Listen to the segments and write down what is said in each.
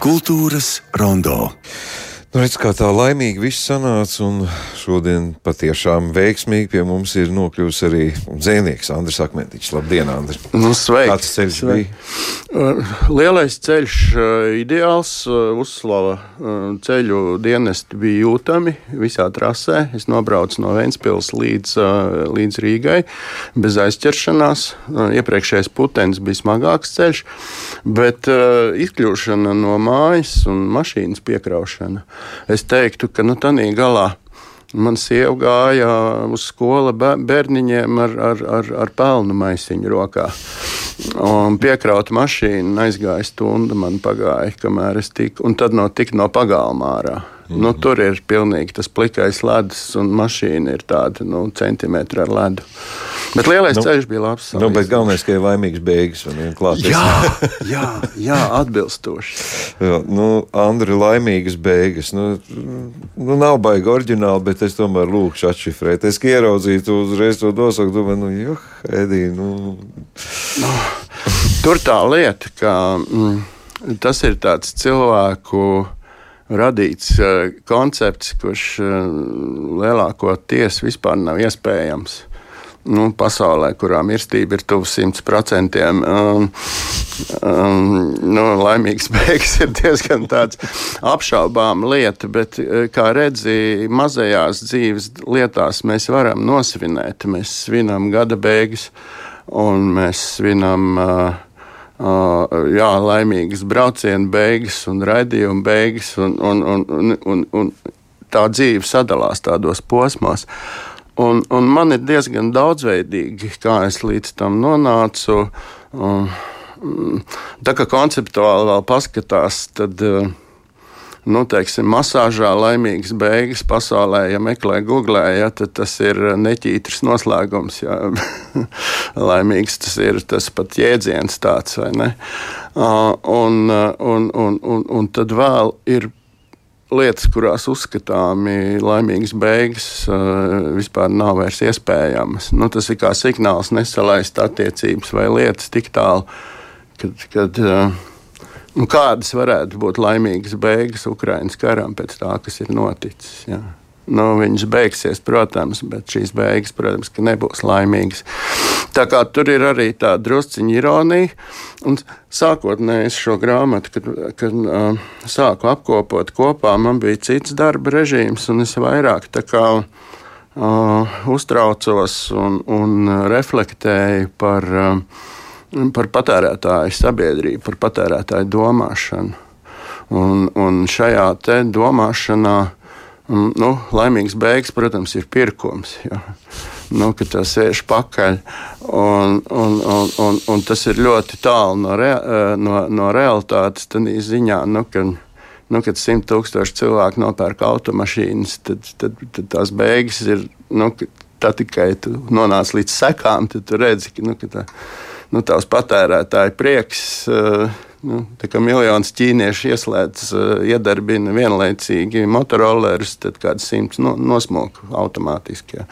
Kultūras rondo. Nu, redz, kā tā laimīgi viss sanāca, un šodien patiešām veiksmīgi pie mums ir nokļuvis arī dzēnieks Andris Akmentiņš. Labdien, Andri! Nu, sveiki! Kāds ceļš Sveiki. bija? Uh, Lielais ceļš, uh, ideāls, uh, uzslava ceļu dienesti bija jūtami visā trasē. Es nobraucu no Ventspils līdz, līdz Rīgai bez aizķeršanās. Iepriekšējais putenis bija smagāks ceļš, bet izkļūšana no mājas un mašīnas piekraušana. Es teiktu, ka nu, tādā galā Man sieva gāja uz skolu bē- bērniņiem ar, ar, ar, ar pelnu maisiņu rokā. Un piekrauta mašīna aizgāja stundu, man pagāja, kamēr es tiku. Un tad no tik no pagalmā ārā. Mm. Nu, tur ir pilnīgi tas plikais ledus, un mašīna ir tāda nu, centimetra ar ledu. Bet lielais Nu, nu, ceļš bija labs. Nu, bet galvenais, ka ir laimīgs beigas un klāts. Jā, jā, jā, atbilstoši. Jā, nu, Andri, laimīgas beigas. Nu, nu, nav baigi oriģināli, bet es tomēr lūkšu atšifrēt. Es ieraudzīju to uzreiz to nosaukt, domāju, nu, joh, Edī, nu. Tur tā lieta, ka mm, tas ir tāds cilvēku radīts uh, koncepts, kurš uh, lielākoties vispār nav iespējams. Nu, pasaulē, kurā mirstība ir tuvu 100%, um, um, nu, laimīgs beigas ir diezgan apšaubāma lieta, bet, eh, kā redzi, mazajās dzīves lietās mēs varam nosvinēt. Mēs svinam gada beigas, un mēs svinam Uh, jā, laimīgas brauciena beigas un raidījuma beigas, un, un, un, un, un, tā dzīve sadalās tādos posmos. Un, un man ir diezgan daudzveidīgi, kā es līdz tam nonācu. Um, tā kā konceptuāli vēl paskatās, tad. Uh, nu, teiksim, masāžā laimīgas beigas pasaulē, ja meklē Google, ja, tad tas ir neķītrs noslēgums. Ja. Laimīgs tas ir tas pat jēdziens tāds, vai ne? Uh, Un, un, un, un, un tad vēl ir lietas, kurās uzskatāmi laimīgas beigas, vispār nav vairs iespējamas. Nu, tas ir kā signāls nesalaist attiecības vai lietas tik tālu, kad. kad uh, Nu, kādas varētu būt laimīgas beigas Ukraiņas karam pēc tā, kas ir noticis? Jā. Nu, viņas beigsies, protams, bet šīs beigas, protams, nebūs laimīgas. Tā kā tur ir arī tā drusciņa ironija. Un sākotnēji es šo grāmatu, kad, kad uh, sāku apkopot kopā, man bija cits darba režīms, un es vairāk tā kā uh, uztraucos un, un reflektēju par. Uh, par patērētāju sabiedrību, par patērētāju domāšanu. Un, un šajā domāšanā, nu, laimīgs beigas, protams, ir pirkums. Ja. Nu, kad tas sēž pakaļ, un, un, un, un, un tas ir ļoti tālu no, rea, no, no realitātes. Tad ziņā, nu, kad, nu, kad simt tūkstoši cilvēku nopērk automašīnas, tad, tad, tad tās beigas ir. Nu, Tā tikai tu nonāc līdz sekām, tad tu redzi, ka, nu, ka tā, nu, tās patērētāja prieks. Uh, Nu, tā kā miljonus ķīniešu ieslēdz, uh, iedarbina vienlaicīgi motorollerus, tad kāds simts no, nosmok automātiski. Ja.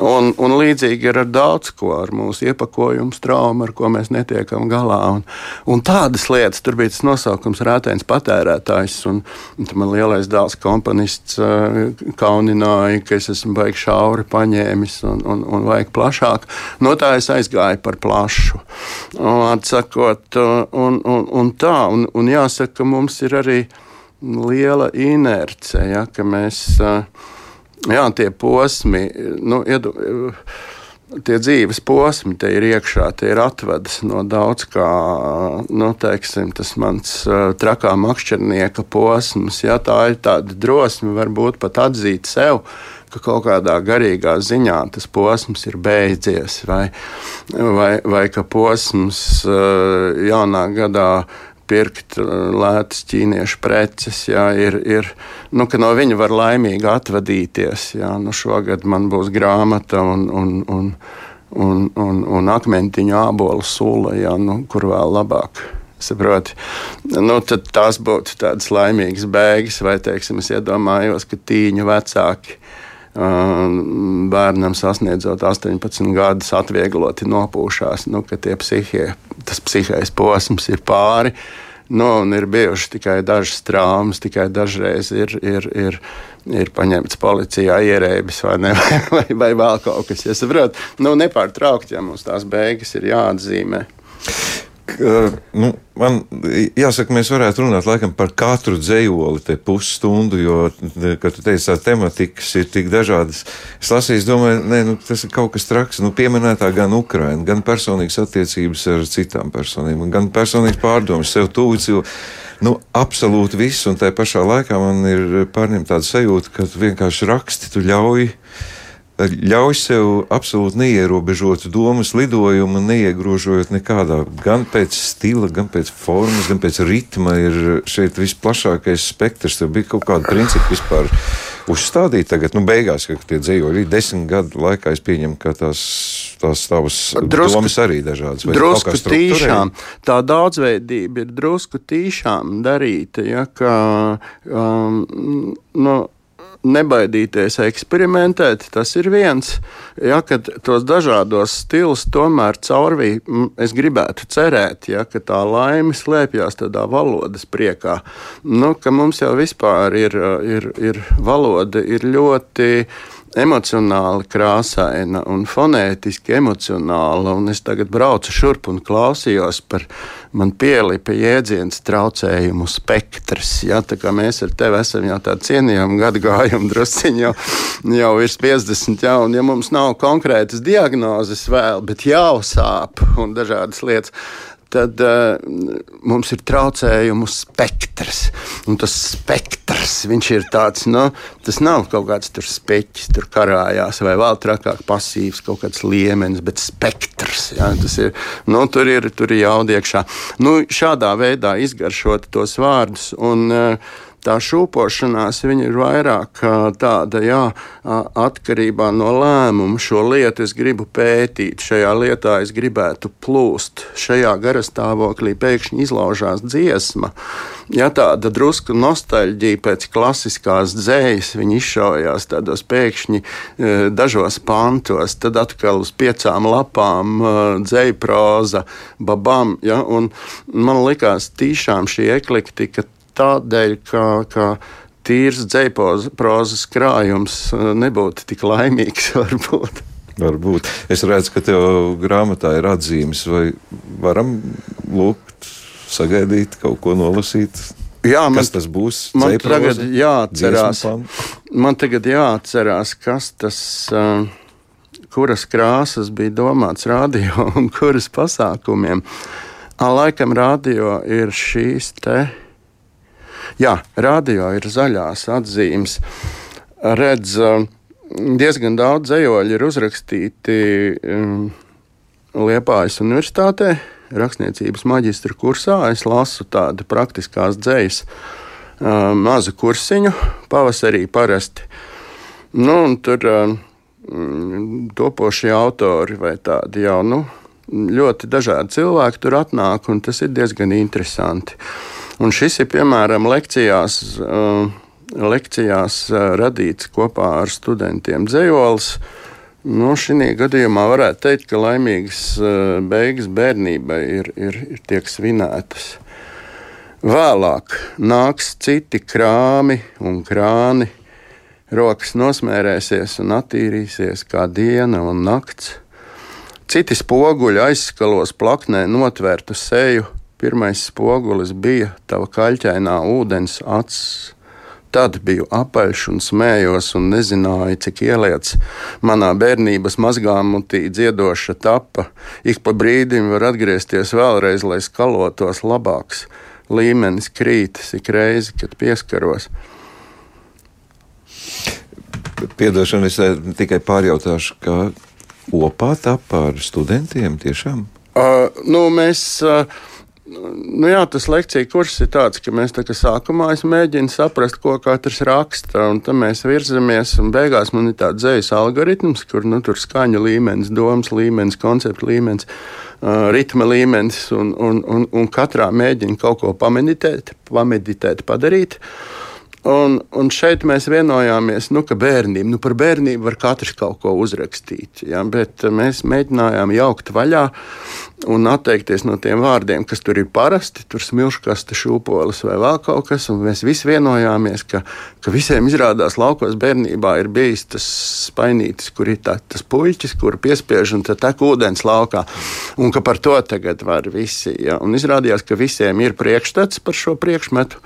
Un, un līdzīgi ir ar daudz ko, ar mūsu iepakojumu traumu, ar ko mēs netiekam galā. Un, un tādas lietas, tur bija tas nosaukums Rētēns patērētājs, un, un man lielais dēls komponists uh, kaunināja, ka es esmu baigi šauri paņēmis un, un, un vajag plašāk. No tā es aizgāju par plašu. Un, atsakot, un, un, un tā, un, un jāsaka, ka mums ir arī liela inerce, ja, ka mēs, jā, tie posmi, nu, iedu, tie dzīves posmi te ir iekšā, tie ir atvedas no daudz kā, nu, teiksim, tas mans trakā makšķernieka posms, ja, tā ir tāda drosme varbūt pat atzīt sev, ka kaut kādā garīgā ziņā tas posms ir beidzies, vai, vai, vai ka posms jaunā gadā pirkt lētas ķīniešu preces, jā, ir, ir nu, ka no viņa var laimīgi atvadīties. Jā, nu, šogad man būs grāmata un, un, un, un, un, un akmentiņu ābolu sula, jā, nu, kur vēl labāk. Saproti, nu, tās būtu tādas laimīgas beigas, vai, teiksim, es iedomājos, ka tīņu vecāki bērnam sasniedzot 18 gadus, atviegloti nopūšās, nu, ka psihie, tas psihais posms ir pāri. Nu, ir bijušas tikai dažas traumas, tikai dažreiz ir, ir, ir, ir paņemts policijā ierēbis vai, ne, vai, vai, vai vēl kaut kas. Ja saprot, nu, nepārtraukti, ja mums tās beigas ir jāatzīmē. Nu, man jāsaka, mēs varētu runāt laikam, par katru dzējoli, te pusstundu, jo, kad tu teici, tā tematikas ir tik dažādas. Es lasīju, domāju, nē, nu, tas ir kaut kas traks. Nu, pieminētā gan Ukraina, gan personīgas attiecības ar citām personībām, gan personīgas pārdomas sev tuvu cilvēku. Nu, absolūti viss, un tajā pašā laikā man ir pārņemta tāda sajūta, ka tu vienkārši raksti, tu ļauj ļauj sev absolūti neierobežotu domas lidojumu, neiegrožojot nekādā. Gan pēc stila, gan pēc formas, gan pēc ritma ir šeit visplašākais spektrs. Tur bija kaut kāda principa vispār uzstādīta. Tagad, nu, beigās, kad tie dzīvoja desmit gadu laikā, es pieņemu, ka tās, tās tavas drusku, domas arī dažādas. Drusku tīšām. Tā daudzveidība ir drusku tīšām darīta. Ja, ka, um, nu, nebaidīties eksperimentēt, tas ir viens. Ja, kad tos dažādos stilus tomēr caurvī, es gribētu cerēt, ja, ka tā laime slēpjas tādā valodas priekā. Nu, ka mums jau vispār ir, ir, ir valoda ir ļoti emocionāli krāsaina un fonētiski emocionāla. Un es tagad braucu šurp un klausījos par man pielipa jēdziens traucējumu spektrs. Ja, tā kā mēs ar tevi esam jau tādi cienījami gadu gājumi, drusciņi jau, jau virs 50, ja, un ja mums nav konkrētas diagnozes vēl, bet jau sāp un dažādas lietas, tad uh, mums ir traucējumu spektrs. Un tas spektrs ir tāds, nu, tas nav kaut kāds tur speķis, tur karājās, vai vēl trakāk pasīvs, kaut kāds līmenis, bet spektrs. Ja, ir, nu, tur ir, tur ir jaudiekšā. Nu, šādā veidā izgaršot tos vārdus. Un, uh, tā šūpošanās ir vairāk tāda, jā, atkarībā no lēmuma. Šo lietu es gribu pētīt, šajā lietā es gribētu plūst. Šajā garastāvoklī pēkšņi izlaužās dziesma. Ja tāda drusku nostalģija pēc klasiskās dzējas, viņi izšaujās tādos pēkšņi dažos pantos, tad atkal uz piecām lapām dzēja proza, babam. Ja, man likās, tīšām šī eklektika tādēļ, ka, ka tīrs dzēprozas krājums uh, nebūtu tik laimīgs. Varbūt. varbūt. Es redzu, ka tev grāmatā ir atzīmes, vai varam lūgt, sagaidīt, kaut ko nolasīt. Jā, man, kas tas būs? Man tagad jāatcerās, man tagad jāatcerās, kas tas, uh, kuras krāsas bija domāts radio un kuras pasākumiem. Laikam radio ir šīs te Jā, radio ir zaļās atzīmes. Redz, um, diezgan daudz zemoļu ir uzrakstīti um, Liepājas Universitātē, rakstniecības maģistra kursā. Es lasu tādu praktiskās dzējas um, mazu kursiņu, pavasarī parasti. Nu, tur um, topošie autori vai tādi jau nu, ļoti dažādi cilvēki tur atnāk, un tas ir diezgan interesanti. Un šis ir piemēram lekcijās. Uh, lekcijās uh, radīts kopā ar studentiem dzējolis. Nu, Šī gadījumā varētu teikt, ka laimīgas uh, beigas bērnībai ir, ir, ir tiek svinētas. Vēlāk nāks citi krāmi un krāni, rokas nosmērēsies un attīrīsies kā diena un nakts. Citi spoguļi aizskalos plaknē notvērtu seju, Pirmais spogulis bija tava kaļķainā ūdens acis. Tad biju apaļš un smējos, un nezināju, cik ieliec manā bērnības mazgā mutī dziedoša tapa. Ik pa brīdim var atgriezties vēlreiz, lai skalotos labāks. Līmenis krītas ik reizi, kad pieskaros. Piedošana, es eh, tikai pārjautāšu, kā opā tapa ar studentiem tiešām? Uh, nu, mēs. Uh, Nu jā, tas lekcija kurs ir tāds, ka mēs tā kā sākumā mēģinām saprast, ko katrs raksta, un tad mēs virzamies, beigās man ir tāds dzīslis algoritms, kur nu, tur skaņa līmenis, domas līmenis, koncepta līmenis, uh, ritma līmenis, un, un, un, un katrā mēģina kaut ko pameditēt, pameditēt padarīt. Un, un šeit mēs vienojāmies, nu, ka bērnība, nu, par bērnību var katrs kaut ko uzrakstīt. Ja, bet mēs mēģinājām jaukt vaļā un atteikties no tiem vārdiem, kas tur ir parasti, tur smilškaste, šūpoles vai vēl kaut kas. Mēs visi vienojāmies, ka, ka visiem izrādās laukos bērnībā ir bijis tas spainītis, kur ir tā, tas puiķis, kur piespiež un tad tek ūdens laukā. Un ka par to tagad var visi. Ja. Un izrādījās, ka visiem ir priekšstats par šo priekšmetu.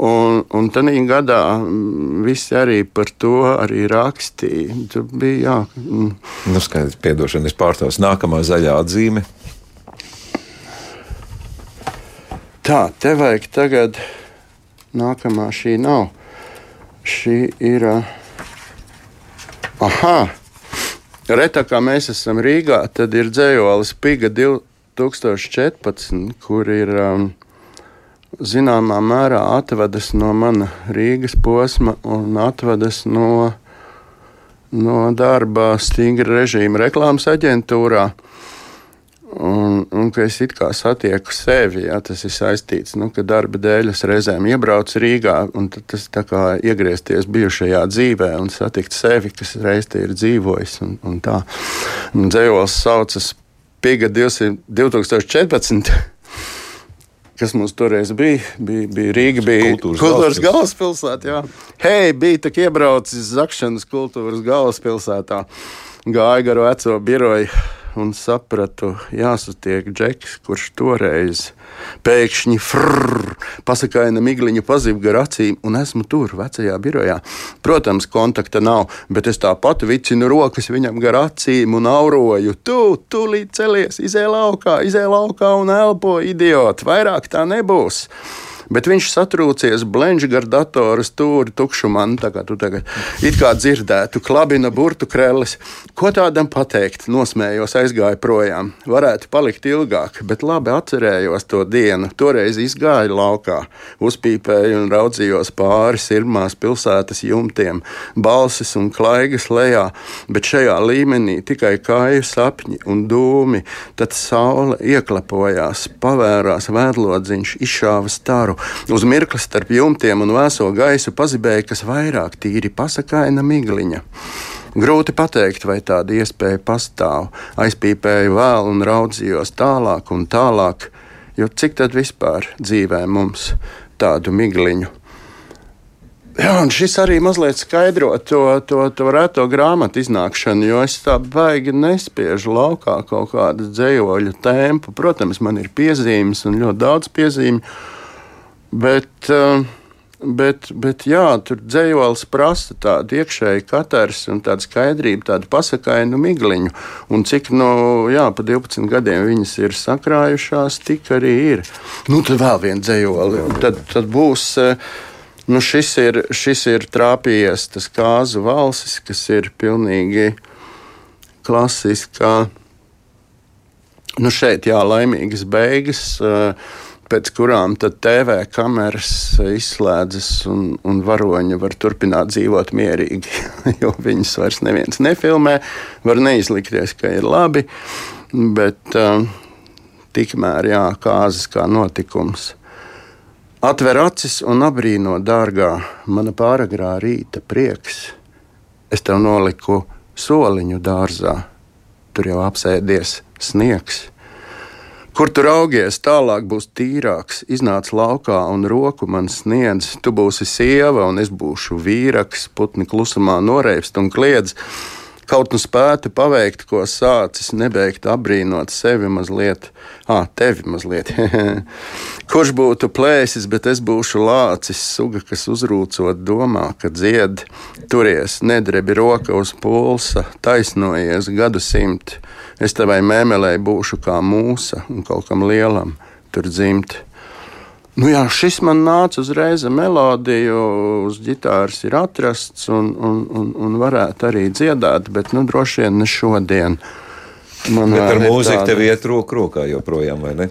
Un, un tādā gadā mm, visi arī par to arī rakstīja. Tur bija jā. Mm. Nu, skaidrs, piedošana, es pārstāvu nākamā zaļā atzīme. Tā, te vajag tagad, nākamā šī nav. Šī ir. Aha! Retā kā mēs esam Rīgā, tad ir dzējolis Piga 2014, kur ir. Um, zināmā mērā atvedas no mana Rīgas posma un atvedas no, no darba stingra režīma reklāmas aģentūrā. Un, un ka es it kā satieku sevi, ja, tas ir saistīts, nu, ka darba dēļ es reizēm iebraucu Rīgā, un tas tā kā iegriezties bijušajā dzīvē un satikt sevi, kas reiz te ir dzīvojis. Un, un tā. Un dzējols saucas Piga 200, 2014 kas mums toreiz bija. bija, bija Rīga bija kultūras, kultūras galvaspilsēta. Hei, bija tā iebraucis Zakšanas kultūras galvaspilsētā. Gāja garu veco biroju un sapratu, jāsatiek džeks, kurš toreiz pēkšņi frrr, pasakaina migliņu pazīv gar acīm, un esmu tur, vecajā birojā. Protams, kontakta nav, bet es tāpat vicinu rokas viņam gar acīm un auroju. Tu, tūlīt celies, izē laukā, izē laukā un elpo, idiot, vairāk tā nebūs bet viņš satrūcies, blenž gar datoru stūri tukšumā. Tā kā tu tagad it kā dzirdētu, klabina burtu krēlis. Ko tādam pateikt? Nosmējos, aizgāju projām. Varētu palikt ilgāk, bet labi atcerējos to dienu. Toreiz izgāju laukā, uzpīpēju un raudzījos pāri sirmās pilsētas jumtiem, balsis un klaigas lejā, bet šajā līmenī tikai kāju sapņi un dūmi. Tad saule ieklapojās, pavērās vēdlodziņš, izšāva staru, Uz mirkli starp jumtiem un vēso gaisu pazibēja kas vairāk tīri pasakaina migliņa. Grūti pateikt, vai tāda iespēja pastāv. Aizpīpēju vēl un raudzījos tālāk un tālāk, jo cik tad vispār dzīvē mums tādu migliņu? Jā, un šis arī mazliet skaidro to, to, to reto grāmatu iznākšanu, jo es tā baigi nespiežu laukā kaut kādu dzējoļu tempu. Protams, man ir piezīmes un ļoti daudz piezīmju Bet, eh, bet, bet jā, tur dzējols prasa tādu iekšēju katrs un tādu skaidrību, tādu pasakainu migliņu. Un cik no nu, jā, pa 12 gadiem viņas ir sakrājušās, tik arī ir. Nu, tad vēl viena dzējoli. Tad, tad būs. Eh, nu, šis, ir, šis ir trāpījies tas kāzu valsis, kas ir pilnīgi klasiskā. Nu, šeit jā, laimīgas beigas. Uh, pēc kurām TV kameras izslēdzas un, un varoņi var turpināt dzīvot mierīgi. Jo viņus vairs neviens nefilmē, var neizlikties, ka ir labi, bet uh, tikmēr jā, kāzas kā notikums. Atver acis un apbrīno, dārgā, mana pāragrā rīta prieks. Es tev noliku soliņu dārzā, tur jau apsēdies sniegs. Kur tu raugies, tālāk būs tīrāks. Iznāc laukā un roku man sniedz. Tu būsi sieva un es būšu vīraks. Putni klusumā noreipst un kliedz. Kaut nu spētu paveikt, ko sācis, nebeigt apbrīnot sevi mazliet, ah, tevi mazliet. Kurš būtu plēsis, bet es būšu lācis, suga, kas uzrūcot, domā, ka dzied, turies, nedrebi roka uz pulsa, taisnojies gadu simti es tevai mēmelē būšu kā mūsa un kaut kam lielam tur dzimt. Nu jā, šis man nāca uzreiz ar melodiju, uz ģitāras ir atrasts un, un, un, un varētu arī dziedāt, bet nu, droši vien ne šodien. Man bet ar mūziku tāda... tev iet roku rokā joprojām, vai ne?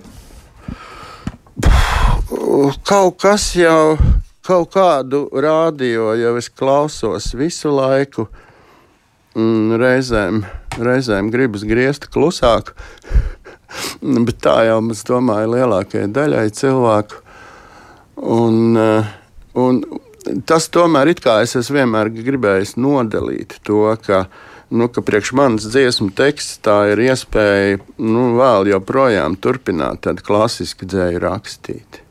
Kaut kas jau, kaut kādu rādio jau es klausos visu laiku. Mm, reizēm, reizēm gribas griezt klusāk, bet tā jau, es domāju, lielākajai daļai cilvēku. Un, eh, un tas tomēr ir kā es vienmēr gribējis nodalīt to, ka, nu, ka priekš manas dziesmu teksts tā ir iespēja nu, vēl joprojām turpināt tādu klasisku dzēju rakstīt.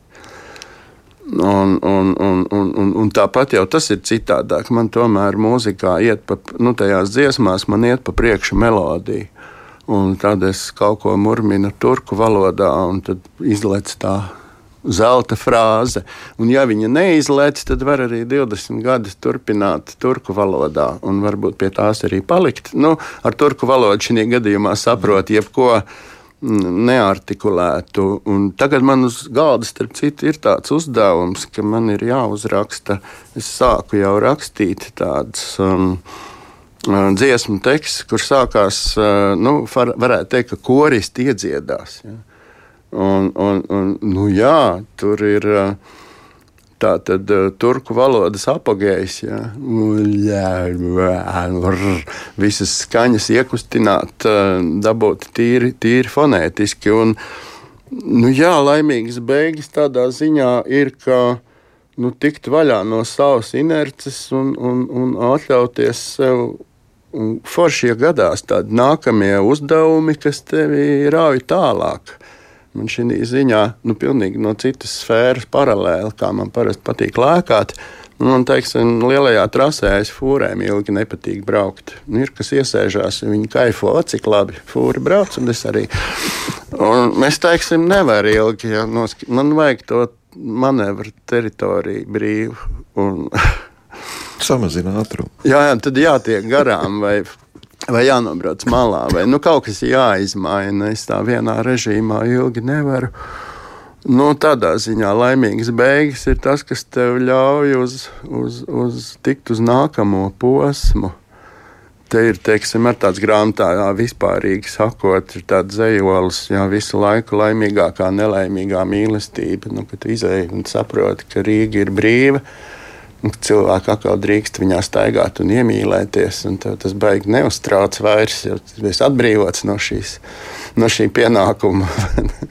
Un, un, un, un, un, un tāpat jau tas ir citādāk. Man tomēr mūzikā iet pa, nu, tajās dziesmās, man iet pa priekšu melodija. Un tad es kaut ko murminu turku valodā, un tad izlaiž tā zelta frāze. Un, ja viņa neizlaiž, tad var arī 20 gadus turpināt turku valodā, un varbūt pie tās arī palikt. Nu, ar turku valodu šajā gadījumā saprot jebko neartikulētu. Un tagad man uz galda, starp citu, ir tāds uzdevums, ka man ir jāuzraksta. Es sāku jau rakstīt tādus. Um, uh, Dziesmu teksts, kurš sākās, uh, nu, var, varētu teikt, ka koristi iedziedās. Ja. Un, un, un, nu, jā, tur ir Tā tad turku valodas apgājējs, ja visas skaņas iekustināt, dabūt tīri, tīri fonētiski. Un, nu, jā, laimīgas beigas tādā ziņā ir, ka nu, tikt vaļā no savas inerces un, un, un atļauties sev. Forši, ja gadās tādi nākamie uzdevumi, kas tevi rauj tālāk. Uh, Man šī ziņā nu, pilnīgi no citas sfēras paralēli, kā man parasti patīk lēkāt. Man, teiksim, lielajā trasē aiz fūrēm ilgi nepatīk braukt. Nu, ir kas iesēžās, viņi kaifo, cik labi fūri brauc, un es arī. Un mēs teiksim, nevaram ilgi, ja nosk... man vajag to manevru teritoriju brīvu. Un... Samazināt ātrumu. Jā, jā, tad jātiek garām vai vai jānobrauc malā, vai nu, kaut kas jāizmaina. Es tā vienā režīmā ilgi nevaru. Nu, tādā ziņā laimīgs beigas ir tas, kas tev ļauj uz, uz, uz tikt uz nākamo posmu. Te ir teiksim, tāds grāmatā, jā, vispārīgi sakot, ir tāds zejolis, jā, visu laiku laimīgākā, nelaimīgā mīlestība. Nu, kad izēji un saproti, ka Rīga ir brīva, cilvēki atkal drīkst viņā staigāt un iemīlēties. Un tas beigas neuztrauc vairs, jo esi atbrīvots no, šīs, no šī pienākuma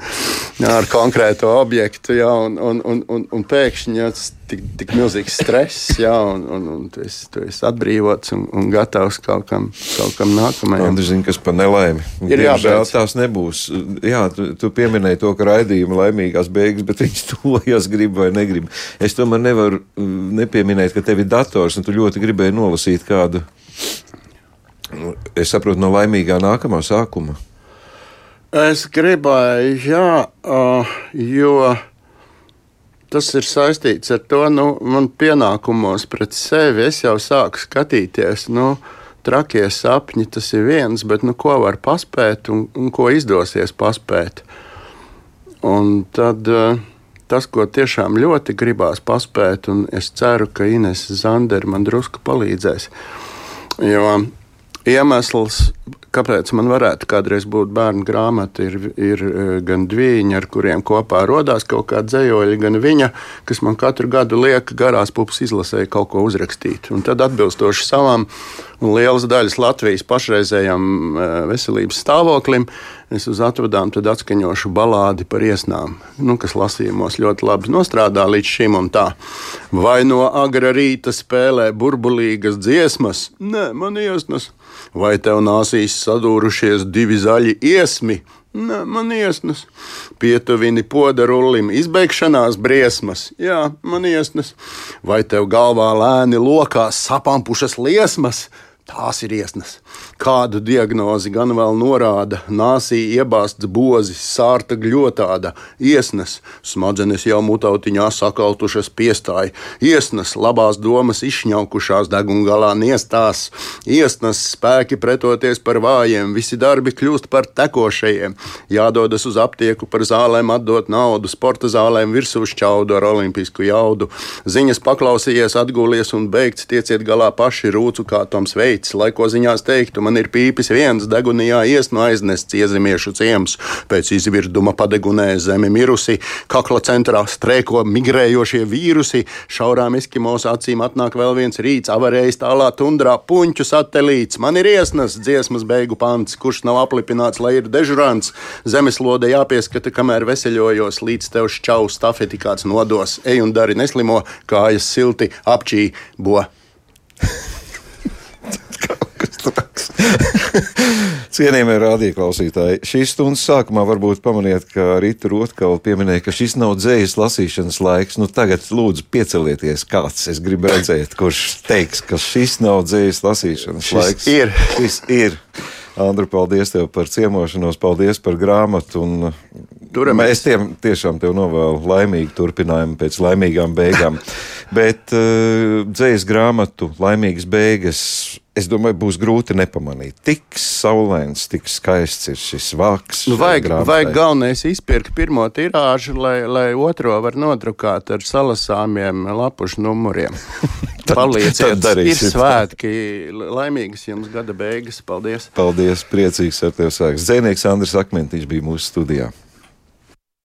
ar konkrēto objektu. Ja, un, un, un, un, un pēkšņi ja, tas tik, tik milzīgs stress, ja, un, un, un tu, esi, tu esi atbrīvots un, un gatavs kaut kam, kaut kam nākamajam. Andri zina, kas pa nelaimi. Ir jābeidz. Tās nebūs. Jā, tu, tu pieminēji to, ka raidījuma laimīgās beigas, bet viņš tojas grib vai negrib. Es tomēr nevaru nepieminēt, ka tev ir dators un tu ļoti gribēji nolasīt kādu. Es saprotu, no laimīgā nākamā sākuma. Es gribēju, jā, uh, jo tas ir saistīts ar to, nu, man pienākumos pret sevi es jau sāku skatīties. Nu, Trakie sapņi tas ir viens, bet nu, ko var paspēt un, un ko izdosies paspēt. Un tad uh, tas, ko tiešām ļoti gribās paspēt, un es ceru, ka Ines Zandere man drusku palīdzēs. Jo iemesls, kāpēc man varētu kādreiz būt bērnu grāmata, ir, ir e, gan dviņi, ar kuriem kopā radās kaut kāda dzējoļa, gan viņa, kas man katru gadu liek garās pupas izlasēji kaut ko uzrakstīt. Un tad atbilstoši savām un lielas daļas Latvijas pašreizējām e, veselības stāvoklim, es uz atvadām atskaņošu balādi par iesnām, nu, kas lasījumos ļoti labi nostrādā līdz šim un tā. Vai no agra rīta spēlē burbulīgas dziesmas? Nē, man iesnas. Vai tev nāsīs sadūrušies divi zaļi iesmi? Nē, man iesnas. Pietuvini podarullim izbeigšanās briesmas. Jā, man iesnas. Vai tev galvā lēni lokā sapampušas liesmas? Tās ir iesnas. Kādu diagnozi gan vēl norāda, nāsī iebāzts bozis, sārta gļotāda, iesnas, smadzenes jau mutautiņā sakaltušas piestāja, iesnas, labās domas izšņaukušās degungalā niestās, iesnas, spēki pretoties par vājiem, visi darbi kļūst par tekošajiem, jādodas uz aptieku par zālēm atdot naudu, sporta zālēm virsū šķaudu ar olimpisku jaudu, ziņas paklausījies, atgūlies un beigts, tieciet galā paši rūcu kā Toms Veits, lai ko ziņās teikt teiktu, man ir pīpis viens, degunijā ies no aiznests iezemiešu ciems, pēc izvirduma padegunē zemi mirusi, kakla centrā strēko migrējošie vīrusi, šaurām eskimos acīm atnāk vēl viens rīts, avarējis tālā tundrā puņķu satelīts. Man ir iesnas dziesmas beigu pants, kurš nav aplipināts, lai ir dežurants. Zemeslode jāpieskata, kamēr veseļojos, līdz tev šķau stafeti kāds nodos. Ej un dari neslimo, kājas silti apčī bo. Cienījamie rādīklausītāji, šīs stundas sākumā varbūt pamaniet, ka Rīta Rotkala pieminēja, ka šis nav dzējas lasīšanas laiks. Nu, tagad lūdzu piecelieties kāds. Es gribu redzēt, kurš teiks, ka šis nav dzējas lasīšanas Šis laiks. ir. Šis ir. Andru, paldies tev par ciemošanos, paldies par grāmatu. Un Turamies. mēs tiem, tiešām tev novēlu laimīgu turpinājumu pēc laimīgām beigām. Bet uh, dzējas grāmatu laimīgas beigas, es domāju, būs grūti nepamanīt. Tik saulains, tik skaists ir šis vārks. Nu, vajag, vajag galvenais izpirkt pirmo tirāžu, lai, lai otro var nodrukāt ar salasāmiem lapušu numuriem. Darīsim. ir svētki, laimīgas jums gada beigas. Paldies! Paldies, priecīgs ar tevi sāks. Zēnieks Andris Akmentiņš bija mūsu studijā.